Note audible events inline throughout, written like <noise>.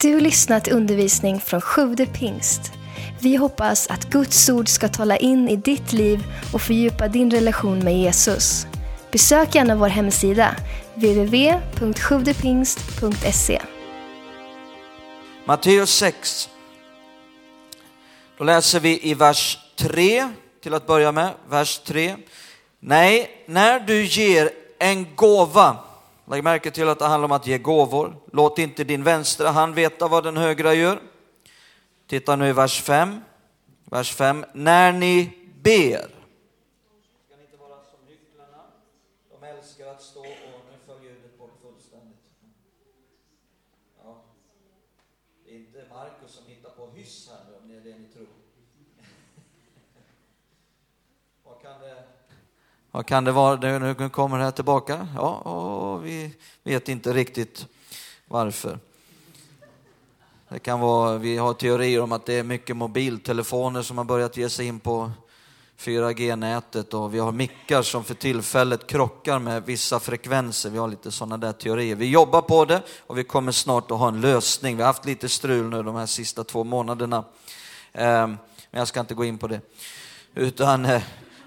Du har lyssnat till undervisning från Sjude pingst. Vi hoppas att Guds ord ska tala in i ditt liv och fördjupa din relation med Jesus. Besök gärna vår hemsida, www.sjuvdepingst.se. Matteus 6. Då läser vi i vers 3 till att börja med. Vers 3. Nej, när du ger en gåva, lägg märke till att det handlar om att ge gåvor. Låt inte din vänstra hand veta vad den högra gör. Titta nu i vers 5. Vers 5. När ni ber. Ska ni inte vara som hycklarna? De älskar att stå och nu föll ljudet bort fullständigt. Ja. Det är inte Markus som hittar på hyss här nu, om det är det ni tror. Vad kan det, vad kan det vara? Nu kommer det här tillbaka. Ja, och vi vet inte riktigt varför. Det kan vara, vi har teorier om att det är mycket mobiltelefoner som har börjat ge sig in på 4G-nätet och vi har mickar som för tillfället krockar med vissa frekvenser. Vi har lite sådana där teorier. Vi jobbar på det och vi kommer snart att ha en lösning. Vi har haft lite strul nu de här sista två månaderna. Ehm, men jag ska inte gå in på det. Utan eh,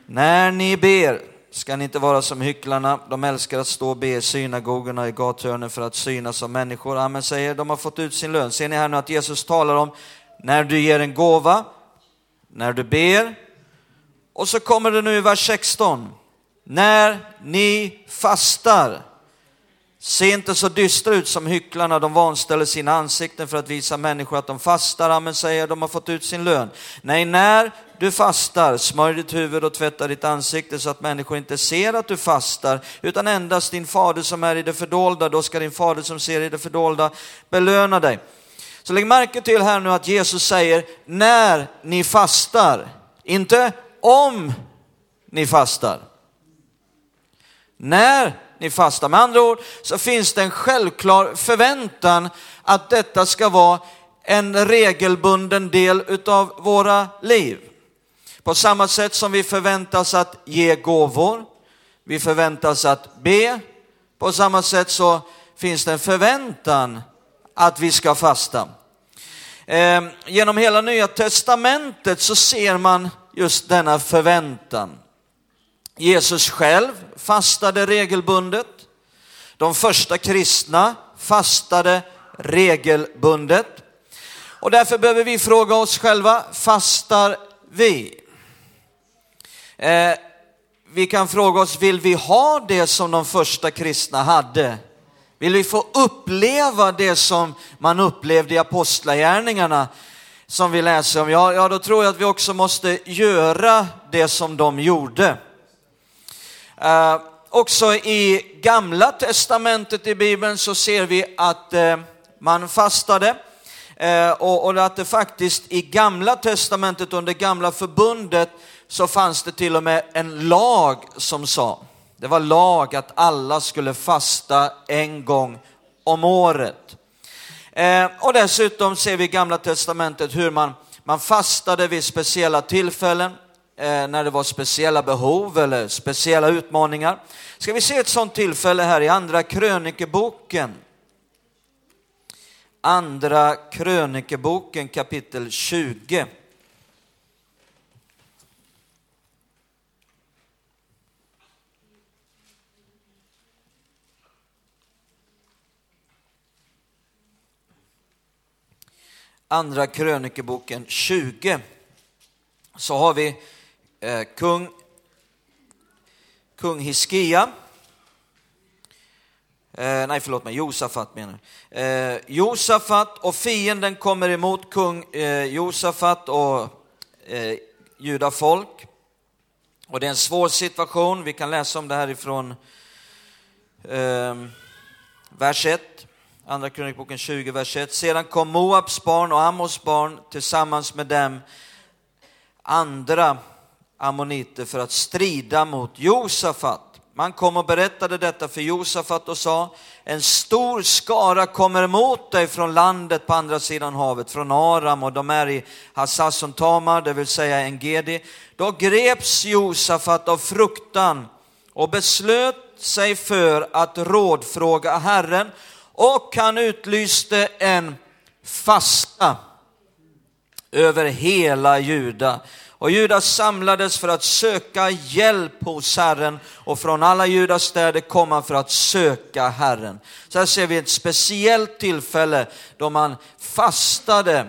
när ni ber ska ni inte vara som hycklarna. De älskar att stå och be i synagogorna i gathörnen för att synas av människor. Amen säger, de har fått ut sin lön. Ser ni här nu att Jesus talar om när du ger en gåva, när du ber. Och så kommer det nu i vers 16. När ni fastar. Se inte så dystra ut som hycklarna, de vanställer sina ansikten för att visa människor att de fastar. Amen säger, de har fått ut sin lön. Nej, när du fastar, smörj ditt huvud och tvätta ditt ansikte så att människor inte ser att du fastar, utan endast din fader som är i det fördolda. Då ska din fader som ser i det fördolda belöna dig. Så lägg märke till här nu att Jesus säger när ni fastar, inte om ni fastar. När ni fastar. Med andra ord så finns det en självklar förväntan att detta ska vara en regelbunden del utav våra liv. På samma sätt som vi förväntas att ge gåvor, vi förväntas att be, på samma sätt så finns det en förväntan att vi ska fasta. Eh, Genom hela Nya Testamentet så ser man just denna förväntan. Jesus själv fastade regelbundet. De första kristna fastade regelbundet. Och därför behöver vi fråga oss själva, fastar vi? Eh, vi kan fråga oss, vill vi ha det som de första kristna hade? Vill vi få uppleva det som man upplevde i apostlagärningarna som vi läser om? Ja, ja, då tror jag att vi också måste göra det som de gjorde. Eh, också i gamla testamentet i Bibeln så ser vi att eh, man fastade eh, och, och att det faktiskt i gamla testamentet under gamla förbundet så fanns det till och med en lag som sa, det var lag att alla skulle fasta en gång om året. Eh, och dessutom ser vi i gamla testamentet hur man, man fastade vid speciella tillfällen, Eh, när det var speciella behov eller speciella utmaningar. Ska vi se ett sådant tillfälle här i andra krönikeboken. Andra krönikeboken kapitel 20. Andra krönikeboken 20 så har vi eh, kung, kung Hiskia. Eh, nej, förlåt mig, Josafat menar jag. Eh, Josafat och fienden kommer emot kung eh, Josafat och eh, judafolk. Och det är en svår situation, vi kan läsa om det här ifrån eh, vers 1. Andra krönikboken 20, vers 1. Sedan kom Moabs barn och Amos barn tillsammans med dem andra ammoniter för att strida mot Josafat. Man kom och berättade detta för Josafat och sa, en stor skara kommer emot dig från landet på andra sidan havet, från Aram och de är i Hassasson Tamar, det vill säga Engedi. Då greps Josafat av fruktan och beslöt sig för att rådfråga Herren och han utlyste en fasta över hela Juda. Och Judas samlades för att söka hjälp hos Herren och från alla Judas städer kom han för att söka Herren. Så här ser vi ett speciellt tillfälle då man fastade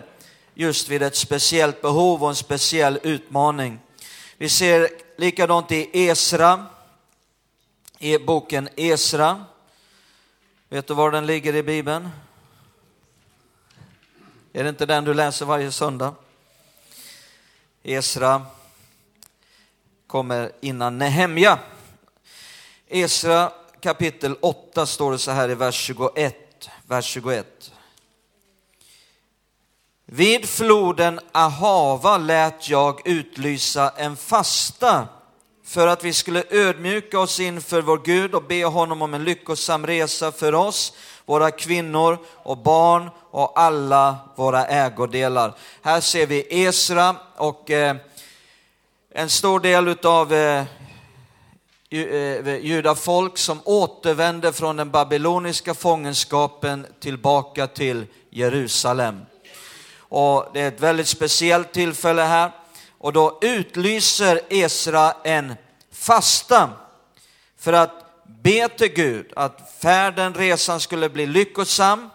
just vid ett speciellt behov och en speciell utmaning. Vi ser likadant i Esra, i boken Esra. Vet du var den ligger i Bibeln? Är det inte den du läser varje söndag? Esra kommer innan Nehemja. Esra kapitel 8 står det så här i vers 21. Vers 21. Vid floden Ahava lät jag utlysa en fasta för att vi skulle ödmjuka oss inför vår Gud och be honom om en lyckosam resa för oss, våra kvinnor och barn och alla våra ägodelar. Här ser vi Esra och eh, en stor del av eh, eh judafolk som återvände från den babyloniska fångenskapen tillbaka till Jerusalem. Och det är ett väldigt speciellt tillfälle här. Och då utlyser Esra en fasta för att be till Gud att färden, resan skulle bli lyckosam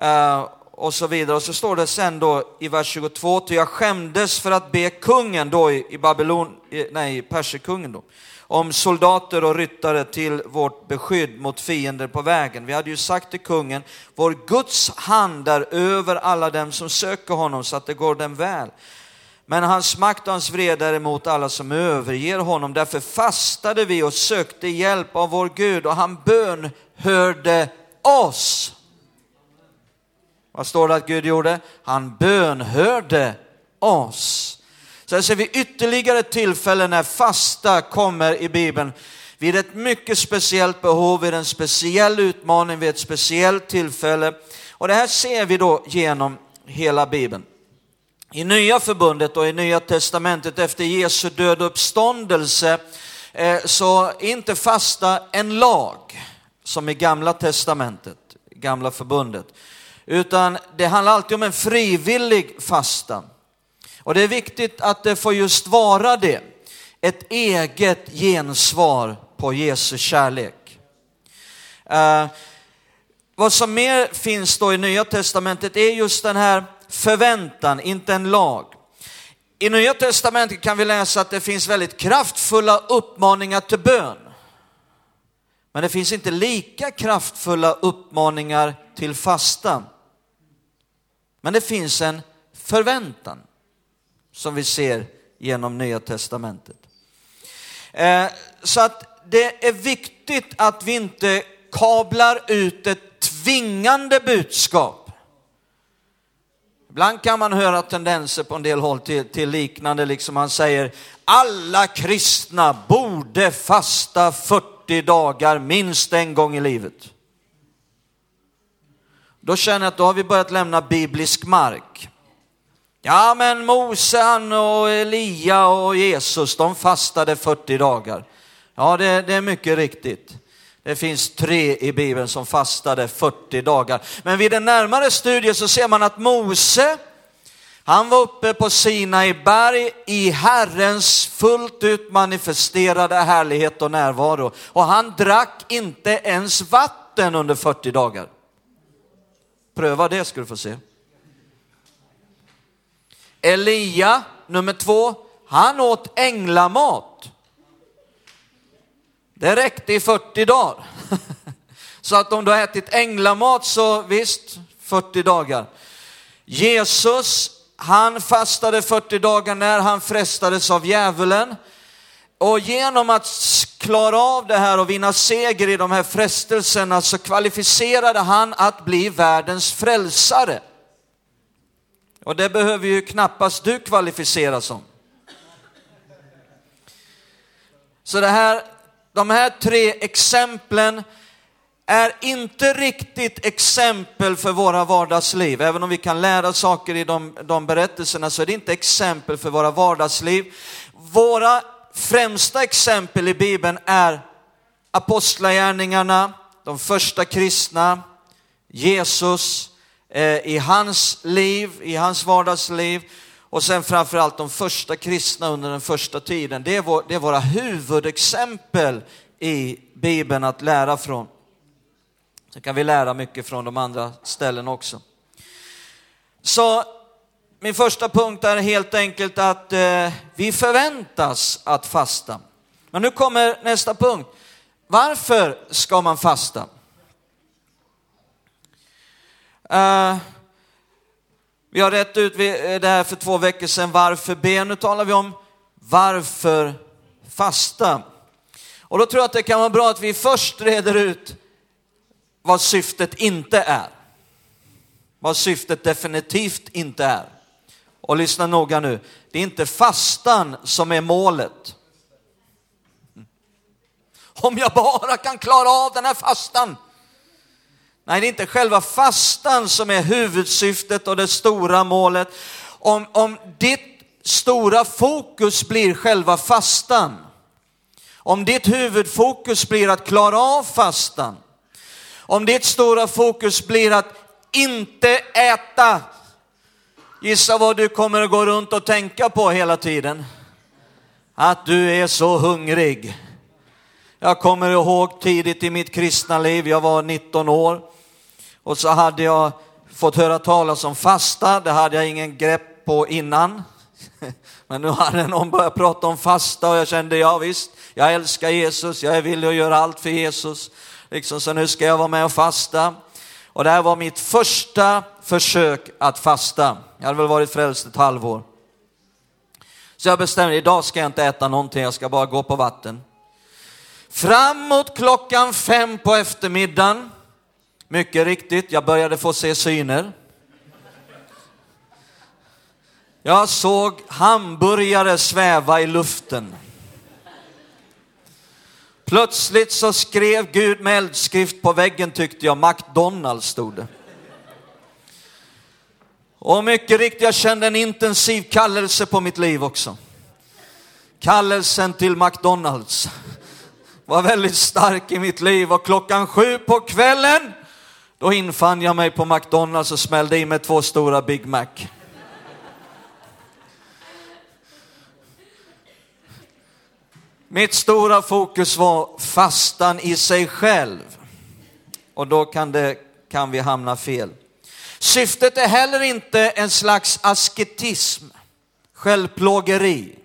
eh, och så vidare. Och så står det sen då i vers 22, till jag skämdes för att be kungen då i, i Babylon, i, nej, då, om soldater och ryttare till vårt beskydd mot fiender på vägen. Vi hade ju sagt till kungen, vår Guds hand är över alla dem som söker honom så att det går dem väl. Men hans makt och hans vrede är emot alla som överger honom. Därför fastade vi och sökte hjälp av vår Gud och han bönhörde oss. Vad står det att Gud gjorde? Han bönhörde oss. Så här ser vi ytterligare tillfällen när fasta kommer i Bibeln. Vid ett mycket speciellt behov, vid en speciell utmaning, vid ett speciellt tillfälle. Och det här ser vi då genom hela Bibeln. I Nya Förbundet och i Nya Testamentet efter Jesu död och uppståndelse eh, så är inte fasta en lag som i Gamla Testamentet, Gamla Förbundet, utan det handlar alltid om en frivillig fasta. Och det är viktigt att det får just vara det, ett eget gensvar på Jesu kärlek. Eh, vad som mer finns då i Nya Testamentet är just den här förväntan, inte en lag. I Nya Testamentet kan vi läsa att det finns väldigt kraftfulla uppmaningar till bön. Men det finns inte lika kraftfulla uppmaningar till fasta. Men det finns en förväntan som vi ser genom Nya Testamentet. Eh, så att det är viktigt att vi inte kablar ut ett tvingande budskap Ibland kan man höra tendenser på en del håll till, till liknande, liksom man säger alla kristna borde fasta 40 dagar minst en gång i livet. Då känner jag att då har vi börjat lämna biblisk mark. Ja men Mose han och Elia och Jesus de fastade 40 dagar. Ja det, det är mycket riktigt. Det finns tre i Bibeln som fastade 40 dagar. Men vid en närmare studie så ser man att Mose, han var uppe på Sinai berg i Herrens fullt ut manifesterade härlighet och närvaro. Och han drack inte ens vatten under 40 dagar. Pröva det ska du få se. Elia, nummer två, han åt änglamat. Det räckte i 40 dagar. <laughs> Så att om du har ätit änglamat så visst, 40 dagar. Jesus, han fastade 40 dagar när han frestades av djävulen. Och genom att klara av det här och vinna seger i de här frestelserna så kvalificerade han att bli världens frälsare. Och det behöver ju knappast du kvalificera som. Så det här de här tre exemplen är inte riktigt exempel för våra vardagsliv. Även om vi kan lära saker i de, de berättelserna så är det inte exempel för våra vardagsliv. Våra främsta exempel i Bibeln är apostlagärningarna, de första kristna, Jesus, eh, i hans liv, i hans vardagsliv och sen framförallt de första kristna under den första tiden. Det är, vår, det är våra huvudexempel i Bibeln att lära från. Sen kan vi lära mycket från de andra ställen också. Så min första punkt är helt enkelt att eh, vi förväntas att fasta. Men nu kommer nästa punkt. Varför ska man fasta? Uh, vi har rätt ut eh, det här för två veckor sedan, varför be? Nu talar vi om varför fasta. Och då tror jag att det kan vara bra att vi först reder ut vad syftet inte är. Vad syftet definitivt inte är. Och lyssna noga nu, det är inte fastan som är målet. Mm. Om jag bara kan klara av den här fastan. Nej, det är inte själva fastan som är huvudsyftet och det stora målet. Om, om ditt stora fokus blir själva fastan, om ditt huvudfokus blir att klara av fastan, om ditt stora fokus blir att inte äta, gissa vad du kommer att gå runt och tänka på hela tiden? Att du är så hungrig. Jag kommer ihåg tidigt i mitt kristna liv, jag var 19 år och så hade jag fått höra talas om fasta, det hade jag ingen grepp på innan. <laughs> Men nu hade någon börjat prata om fasta och jag kände, ja visst, jag älskar Jesus, jag är villig att göra allt för Jesus. Liksom, så nu ska jag vara med och fasta. Och det här var mitt första försök att fasta. Jag hade väl varit frälst ett halvår. Så jag bestämde, idag ska jag inte äta någonting, jag ska bara gå på vatten. Framåt klockan fem på eftermiddagen, mycket riktigt, jag började få se syner. Jag såg hamburgare sväva i luften. Plötsligt så skrev Gud med eldskrift på väggen tyckte jag, McDonalds stod det. Och mycket riktigt, jag kände en intensiv kallelse på mitt liv också. Kallelsen till McDonalds var väldigt stark i mitt liv och klockan sju på kvällen då infann jag mig på McDonalds och smällde i mig två stora Big Mac. Mitt stora fokus var fastan i sig själv. Och då kan, det, kan vi hamna fel. Syftet är heller inte en slags asketism, självplågeri.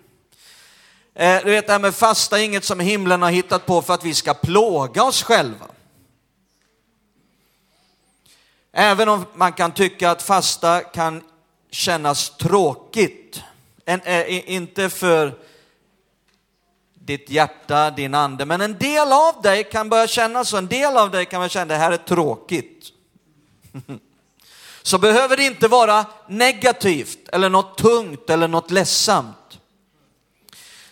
Eh, du vet det här med fasta är inget som himlen har hittat på för att vi ska plåga oss själva. Även om man kan tycka att fasta kan kännas tråkigt. En, äh, inte för ditt hjärta, din ande, men en del av dig kan börja känna så. En del av dig kan börja känna det här är tråkigt. <laughs> Så behöver det inte vara negativt eller något tungt eller något ledsamt.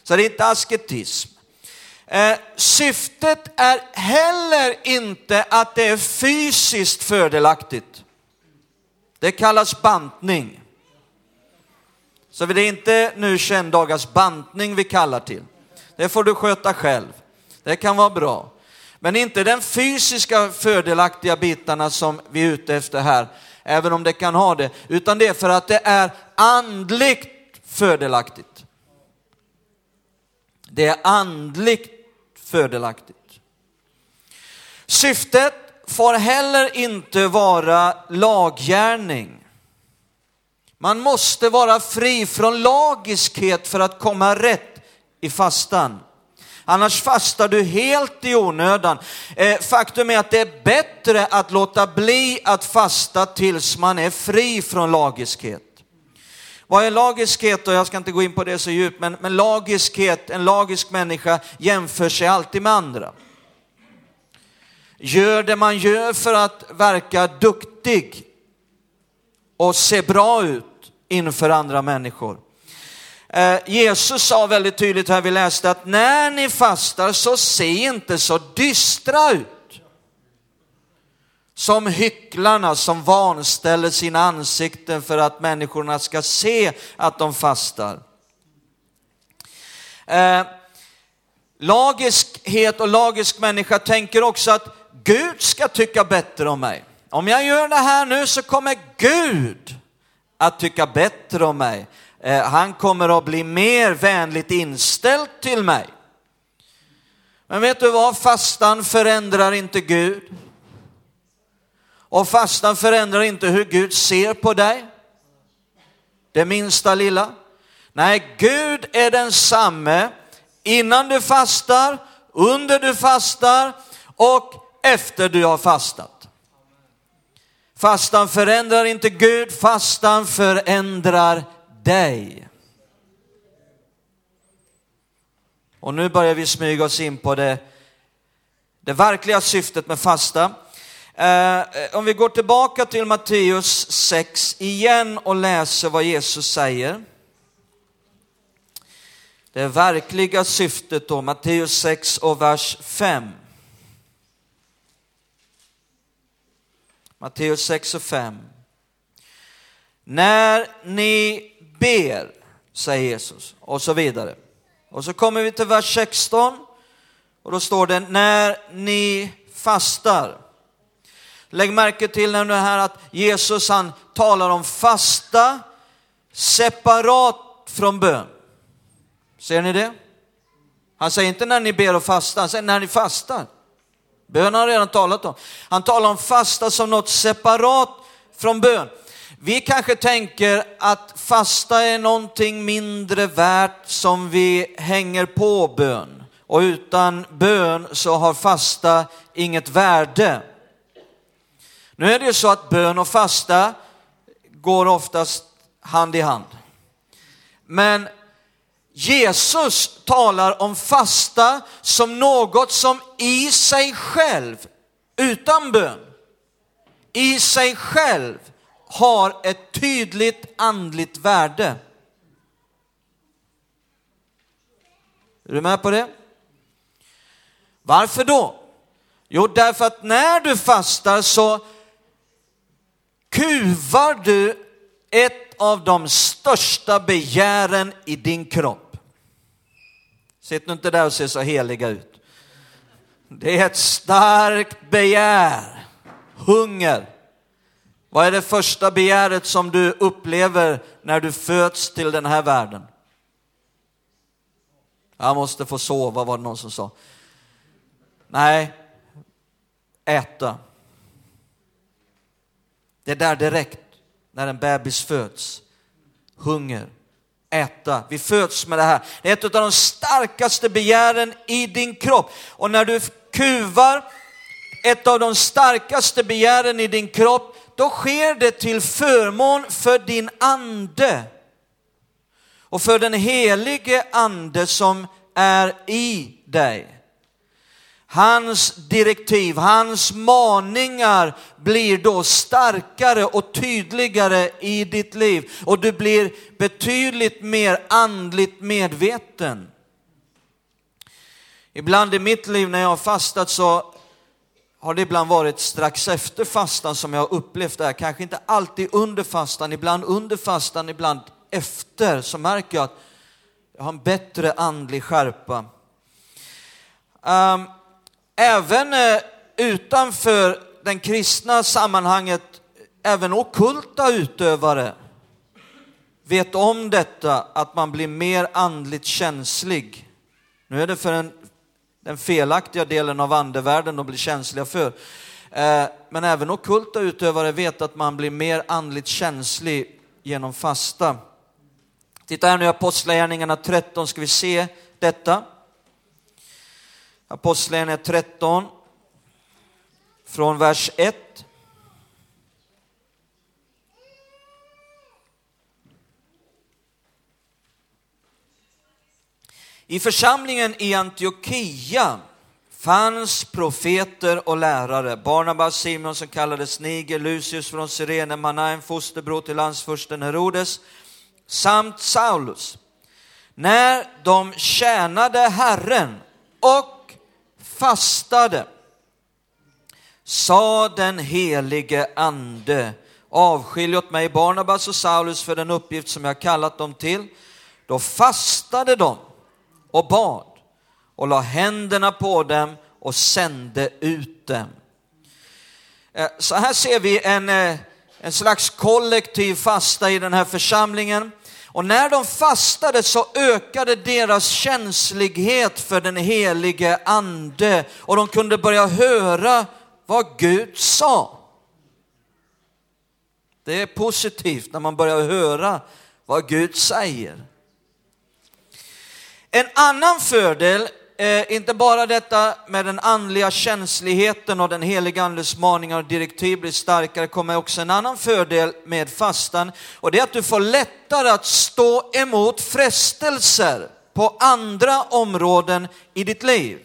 Så det är inte asketism. Eh, syftet är heller inte att det är fysiskt fördelaktigt. Det kallas bantning. Så det är inte nu 21 dagars bantning vi kallar till. Det får du sköta själv. Det kan vara bra. Men inte den fysiska fördelaktiga bitarna som vi är ute efter här, även om det kan ha det, utan det är för att det är andligt fördelaktigt. Det är andligt fördelaktigt. Syftet får heller inte vara laggärning. Man måste vara fri från lagiskhet för att komma rätt i fastan. Annars fastar du helt i onödan. Eh, faktum är att det är bättre att låta bli att fasta tills man är fri från lagiskhet. Vad är lagiskhet? då? jag ska inte gå in på det så djupt, men, men lagiskhet, en lagisk människa jämför sig alltid med andra. Gör det man gör för att verka duktig och se bra ut inför andra människor. Eh, Jesus sa väldigt tydligt här vi läste att när ni fastar så se inte så dystra ut som hycklarna som vanställer sina ansikten för att människorna ska se att de fastar. Eh, lagiskhet och lagisk människa tänker också att Gud ska tycka bättre om mig. om jag gör det här nu så kommer Gud att tycka bättre om mig. Eh, han kommer att bli mer vänligt inställd till mig. Men vet du vad, fastan förändrar inte Gud. Och fastan förändrar inte hur Gud ser på dig. Det minsta lilla. Nej, Gud är densamme innan du fastar, under du fastar och efter du har fastat. Fastan förändrar inte Gud, fastan förändrar dig. Och nu börjar vi smyga oss in på det, det verkliga syftet med fasta. Eh, om vi går tillbaka till Matteus 6 igen och läser vad Jesus säger. Det verkliga syftet då, Matteus 6 och vers 5. Matteus 6 och 5. När ni ber, säger Jesus, och så vidare. Och så kommer vi till vers 16 och då står det när ni fastar. Lägg märke till nu här att Jesus han talar om fasta separat från bön. Ser ni det? Han säger inte när ni ber och fastar, han säger när ni fastar. Bön har han redan talat om. Han talar om fasta som något separat från bön. Vi kanske tänker att fasta är någonting mindre värt som vi hänger på bön. Och utan bön så har fasta inget värde. Nu är det ju så att bön och fasta går oftast hand i hand. Men Jesus talar om fasta som något som i sig själv, utan bön, i sig själv har ett tydligt andligt värde. Är du med på det? Varför då? Jo, därför att när du fastar så kuvar du ett av de största begären i din kropp. Sitt nu inte där och se så heliga ut. Det är ett starkt begär, hunger. Vad är det första begäret som du upplever när du föds till den här världen? Jag måste få sova, var det någon som sa. Nej, äta. Det är där direkt när en bebis föds. Hunger, äta. Vi föds med det här. Det är ett av de starkaste begären i din kropp. Och när du kuvar ett av de starkaste begären i din kropp, då sker det till förmån för din ande. Och för den helige ande som är i dig. Hans direktiv, hans maningar blir då starkare och tydligare i ditt liv och du blir betydligt mer andligt medveten. Ibland i mitt liv när jag har fastat så har det ibland varit strax efter fastan som jag har upplevt det här. Kanske inte alltid under fastan, ibland under fastan, ibland efter så märker jag att jag har en bättre andlig skärpa. Um, även eh, utanför den kristna sammanhanget, även okulta utövare vet om detta, att man blir mer andligt känslig. Nu är det för en, den felaktiga delen av andevärlden de blir känsliga för. Eh, men även okulta utövare vet att man blir mer andligt känslig genom fasta. Titta här nu i Apostlagärningarna 13 ska vi se detta. Apostlagärningarna 13 från vers 1. I församlingen i Antiochia fanns profeter och lärare. Barnabas, Simon som kallades Niger, Lucius från Sirene, Manaen, fosterbror till landsfursten Herodes, samt Saulus. När de tjänade Herren och fastade sa den helige ande, avskilj åt mig Barnabas och Saulus för den uppgift som jag kallat dem till. Då fastade de och bad och la händerna på dem och sände ut dem. Eh, så här ser vi en, eh, en slags kollektiv fasta i den här församlingen. Och när de fastade så ökade deras känslighet för den helige ande och de kunde börja höra vad Gud sa. Det är positivt när man börjar höra vad Gud säger. En annan fördel, eh, inte bara detta med den andliga känsligheten och den heliga andes maningar och direktiv blir starkare, kommer också en annan fördel med fastan och det är att du får lättare att stå emot frestelser på andra områden i ditt liv.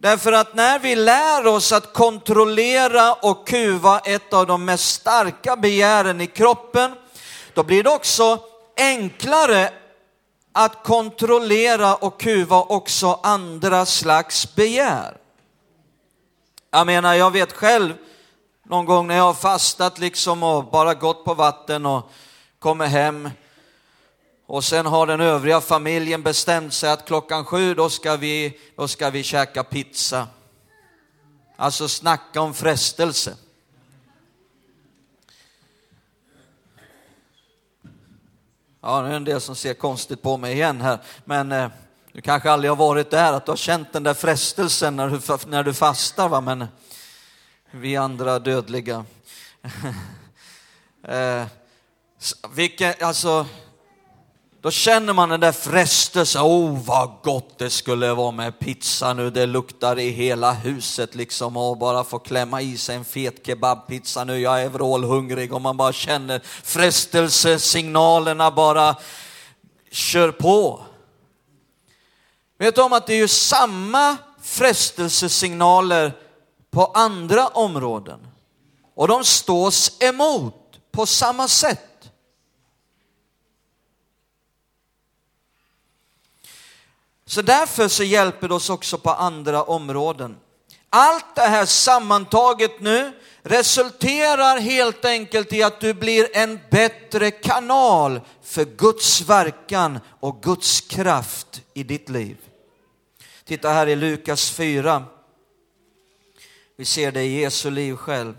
Därför att när vi lär oss att kontrollera och kuva ett av de mest starka begären i kroppen, då blir det också enklare att kontrollera och kuva också andra slags begär. Jag menar, jag vet själv någon gång när jag har fastat liksom och bara gått på vatten och kommer hem och sen har den övriga familjen bestämt sig att klockan sju då ska vi, då ska vi käka pizza. Alltså snacka om frestelse. Ja, nu är en del som ser konstigt på mig igen här, men eh, du kanske aldrig har varit där, att du har känt den där frestelsen när du, när du fastar, va? men vi andra dödliga. <laughs> eh, vilken, alltså, då känner man den där frestelsen, oh vad gott det skulle vara med pizza nu, det luktar i hela huset liksom. Och bara få klämma i sig en fet kebabpizza nu, jag är vrålhungrig och man bara känner frestelsesignalerna bara kör på. Vet du om att det är ju samma frestelsesignaler på andra områden? Och de stås emot på samma sätt. Så därför så hjälper det oss också på andra områden. Allt det här sammantaget nu resulterar helt enkelt i att du blir en bättre kanal för Guds verkan och Guds kraft i ditt liv. Titta här i Lukas 4. Vi ser det i Jesu liv själv.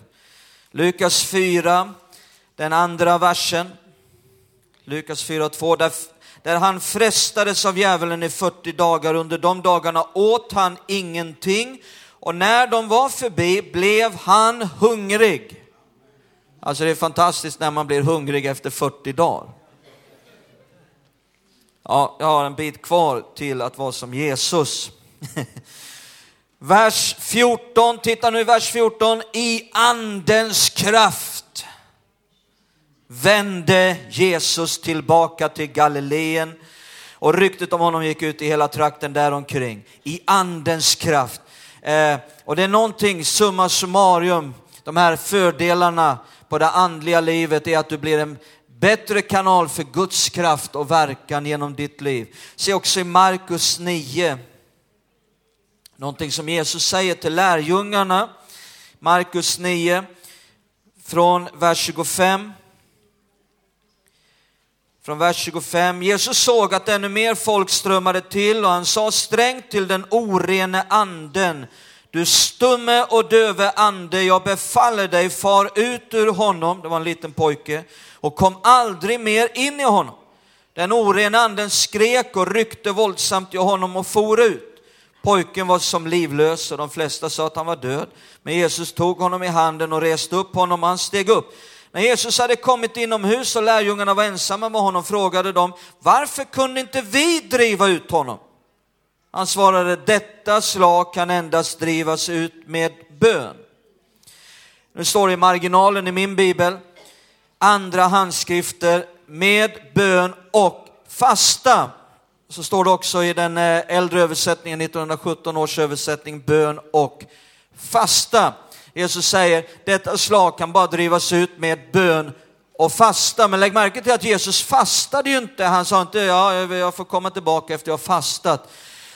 Lukas 4, den andra versen. Lukas 4, 2. Där han frestades av djävulen i 40 dagar. Under de dagarna åt han ingenting och när de var förbi blev han hungrig. Alltså det är fantastiskt när man blir hungrig efter 40 dagar. Ja, jag har en bit kvar till att vara som Jesus. <laughs> Vers 14, titta nu i vers 14. I andens kraft vände Jesus tillbaka till Galileen och ryktet om honom gick ut i hela trakten däromkring i andens kraft. Eh, och det är någonting, summa summarum, de här fördelarna på det andliga livet är att du blir en bättre kanal för Guds kraft och verkan genom ditt liv. Se också i Markus 9, någonting som Jesus säger till lärjungarna. Markus 9, från vers 25 från vers 25. Jesus såg att ännu mer folk strömmade till och han sa strängt till den orene anden. Du stumme och döve ande, jag befaller dig, far ut ur honom, det var en liten pojke, och kom aldrig mer in i honom. Den orena anden skrek och ryckte våldsamt i honom och for ut. Pojken var som livlös och de flesta sa att han var död. Men Jesus tog honom i handen och reste upp honom och han steg upp. När Jesus hade kommit inomhus och lärjungarna var ensamma med honom frågade de, varför kunde inte vi driva ut honom? Han svarade, detta slag kan endast drivas ut med bön. Nu står det i marginalen i min bibel, andra handskrifter med bön och fasta. Så står det också i den eh, äldre översättningen, 1917 års översättning, bön och fasta. Jesus säger, detta slag kan bara drivas ut med bön och fasta. Men lägg märke till att Jesus fastade ju inte. Han sa inte, ja, jag får komma tillbaka efter jag har fastat.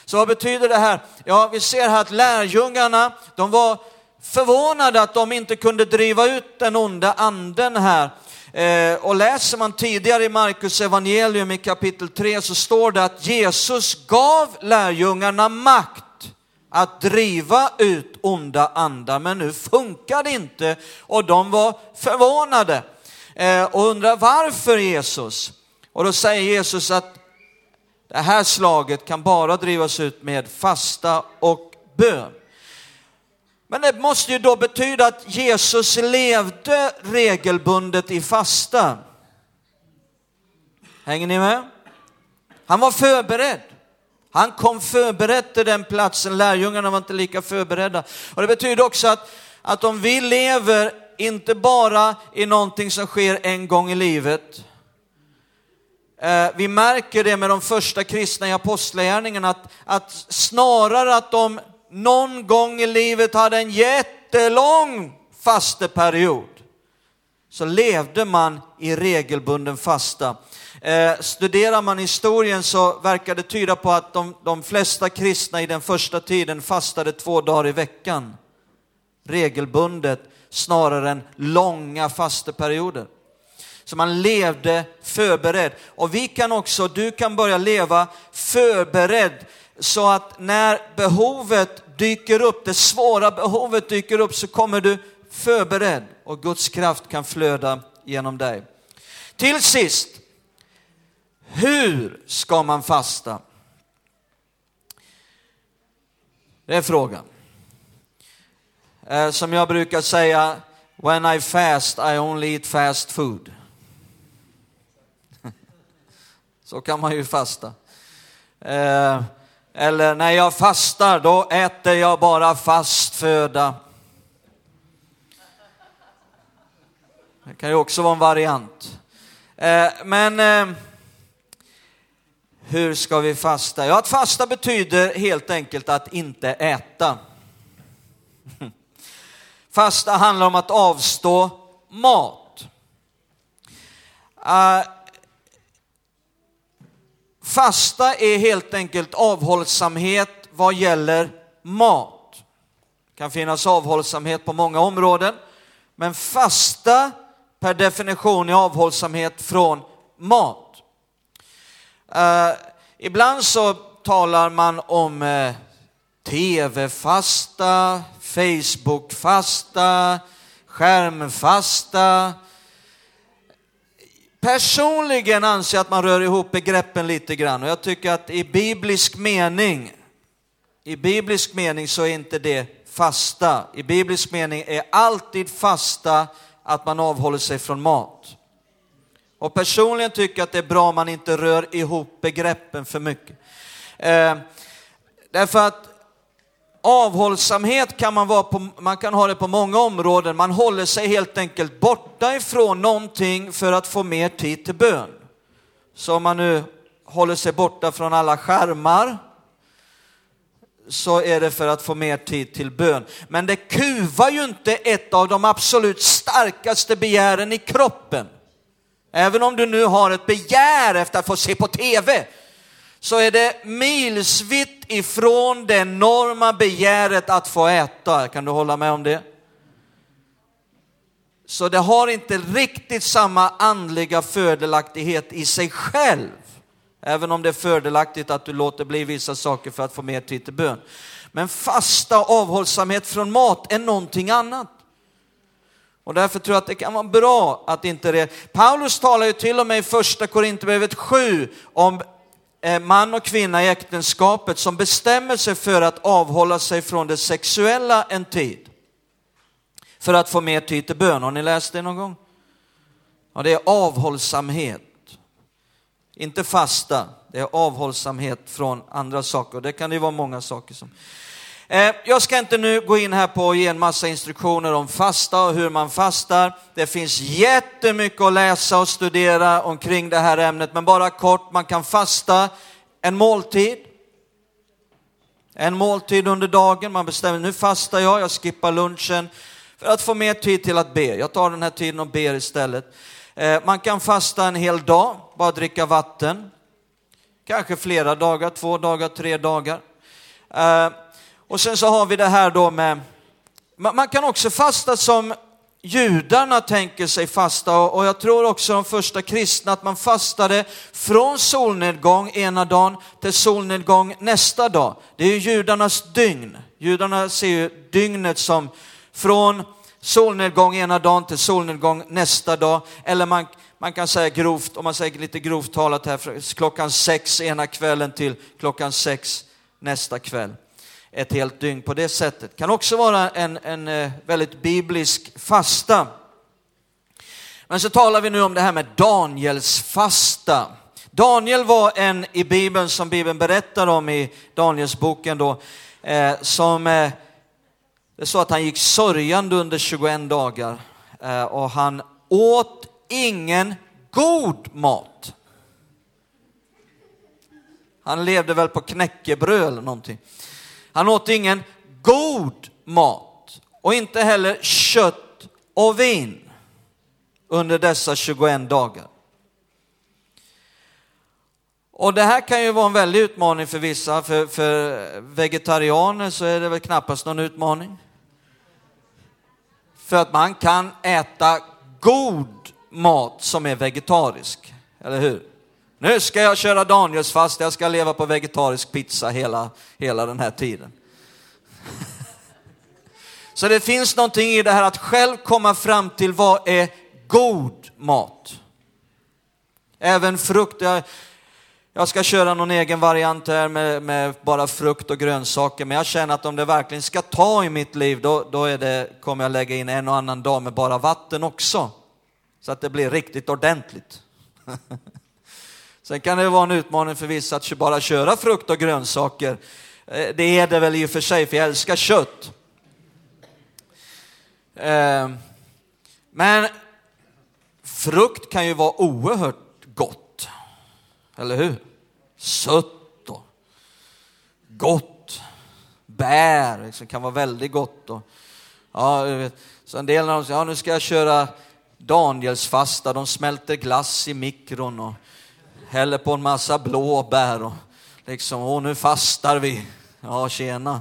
Så vad betyder det här? Ja, vi ser här att lärjungarna, de var förvånade att de inte kunde driva ut den onda anden här. Eh, och läser man tidigare i Markus evangelium i kapitel 3 så står det att Jesus gav lärjungarna makt att driva ut onda andar, men nu funkar det inte och de var förvånade eh, och undrar varför Jesus? Och då säger Jesus att det här slaget kan bara drivas ut med fasta och bön. Men det måste ju då betyda att Jesus levde regelbundet i fasta. Hänger ni med? Han var förberedd. Han kom förberedd till den platsen, lärjungarna var inte lika förberedda. Och det betyder också att, att om vi lever inte bara i någonting som sker en gång i livet, eh, vi märker det med de första kristna i apostlagärningarna, att, att snarare att de någon gång i livet hade en jättelång fasteperiod, så levde man i regelbunden fasta. Eh, studerar man historien så verkar det tyda på att de, de flesta kristna i den första tiden fastade två dagar i veckan. Regelbundet snarare än långa fasteperioder. Så man levde förberedd. Och vi kan också, du kan börja leva förberedd så att när behovet dyker upp, det svåra behovet dyker upp så kommer du förberedd och Guds kraft kan flöda genom dig. Till sist, hur ska man fasta? Det är frågan. Eh, som jag brukar säga, when I fast I only eat fast food. <laughs> Så kan man ju fasta. Eh, eller när jag fastar, då äter jag bara fast föda. Det kan ju också vara en variant. Eh, men hur ska vi fasta? Ja, att fasta betyder helt enkelt att inte äta. <laughs> Fasta handlar om att avstå mat. Ah, fasta är helt enkelt avhållsamhet vad gäller mat. Det kan finnas avhållsamhet på många områden, men fasta per definition är avhållsamhet från mat. Eh, ibland så talar man om eh, tv-fasta, Facebook-fasta, skärmfasta. Personligen anser jag att man rör ihop begreppen lite grann och jag tycker att i biblisk mening, i biblisk mening så är inte det fasta. I biblisk mening är alltid fasta att man avhåller sig från mat. Och personligen tycker jag att det är bra om man inte rör ihop begreppen för mycket. Eh, därför att avhållsamhet kan man, vara på, man kan ha det på många områden. Man håller sig helt enkelt borta ifrån någonting för att få mer tid till bön. Så om man nu håller sig borta från alla skärmar så är det för att få mer tid till bön. Men det kuvar ju inte ett av de absolut starkaste begären i kroppen. Även om du nu har ett begär efter att få se på TV, så är det milsvitt ifrån det enorma begäret att få äta. Kan du hålla med om det? Så det har inte riktigt samma andliga fördelaktighet i sig själv. Även om det är fördelaktigt att du låter bli vissa saker för att få mer tid till bön. Men fasta avhållsamhet från mat är någonting annat. Och därför tror jag att det kan vara bra att inte det... Paulus talar ju till och med i första Korinthierbrevet 7 om eh, man och kvinna i äktenskapet som bestämmer sig för att avhålla sig från det sexuella en tid. För att få mer tid till bön. Har ni läst det någon gång? Ja, det är avhållsamhet. Inte fasta, det är avhållsamhet från andra saker. Det kan det ju vara många saker som... Eh, jag ska inte nu gå in här på och ge en massa instruktioner om fasta och hur man fastar. Det finns jättemycket att läsa och studera omkring det här ämnet, men bara kort, man kan fasta en måltid. En måltid under dagen, man bestämmer nu fastar jag, jag skippar lunchen för att få mer tid till att be. Jag tar den här tiden och ber istället. Eh, man kan fasta en hel dag, bara dricka vatten. Kanske flera dagar, två dagar, tre dagar. Eh, och sen så har vi det här då med, man kan också fasta som judarna tänker sig fasta och jag tror också de första kristna att man fastade från solnedgång ena dagen till solnedgång nästa dag. Det är ju judarnas dygn. Judarna ser ju dygnet som från solnedgång ena dagen till solnedgång nästa dag. Eller man, man kan säga grovt, om man säger lite grovt talat här, klockan sex ena kvällen till klockan sex nästa kväll ett helt dygn på det sättet. Kan också vara en, en eh, väldigt biblisk fasta. Men så talar vi nu om det här med Daniels fasta. Daniel var en i Bibeln som Bibeln berättar om i Danielsboken då, eh, som eh, det så att han gick sörjande under 21 dagar eh, och han åt ingen god mat. Han levde väl på knäckebröd eller någonting. Han åt ingen god mat och inte heller kött och vin under dessa 21 dagar. Och det här kan ju vara en väldig utmaning för vissa. För, för vegetarianer så är det väl knappast någon utmaning. För att man kan äta god mat som är vegetarisk, eller hur? Nu ska jag köra Daniels fast, jag ska leva på vegetarisk pizza hela, hela den här tiden. <laughs> Så det finns någonting i det här att själv komma fram till vad är god mat. Även frukt. Jag, jag ska köra någon egen variant här med, med, bara frukt och grönsaker, men jag känner att om det verkligen ska ta i mitt liv, då, då är det, kommer jag lägga in en och annan dag med bara vatten också. Så att det blir riktigt ordentligt. <laughs> Sen kan det vara en utmaning för vissa att bara köra frukt och grönsaker. Eh, det är det väl i och för sig, för jag älskar kött. Ehm, men frukt kan ju vara oerhört gott, eller hur? Sött och gott. Bär liksom kan vara väldigt gott. Och, ja, så en del av dem säger, ja nu ska jag köra Daniels fasta, de smälter glass i mikron och häller på en massa blåbär och liksom, åh nu fastar vi. Ja, tjena.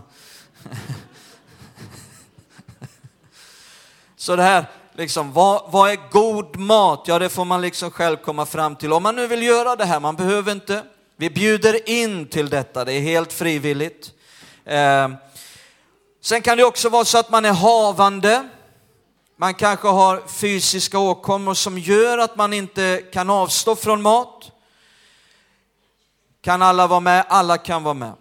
Så det här, liksom, vad, vad är god mat? Ja, det får man liksom själv komma fram till. Om man nu vill göra det här, man behöver inte. Vi bjuder in till detta, det är helt frivilligt. Eh, sen kan det också vara så att man är havande. Man kanske har fysiska åkommor som gör att man inte kan avstå från mat. Kan alla vara med? Alla kan vara med.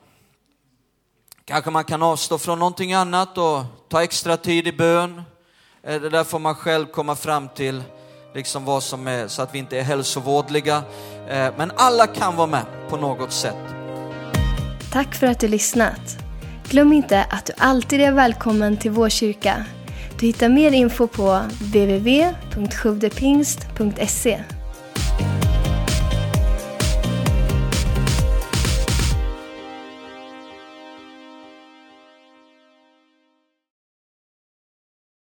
Kanske man kan avstå från någonting annat och ta extra tid i bön. Eh, det där får man själv komma fram till, liksom vad som är, så att vi inte är hälsovådliga. Eh, men alla kan vara med på något sätt. Tack för att du lyssnat. Glöm inte att du alltid är välkommen till vår kyrka. Du hittar mer info på www.sjuvdepingst.se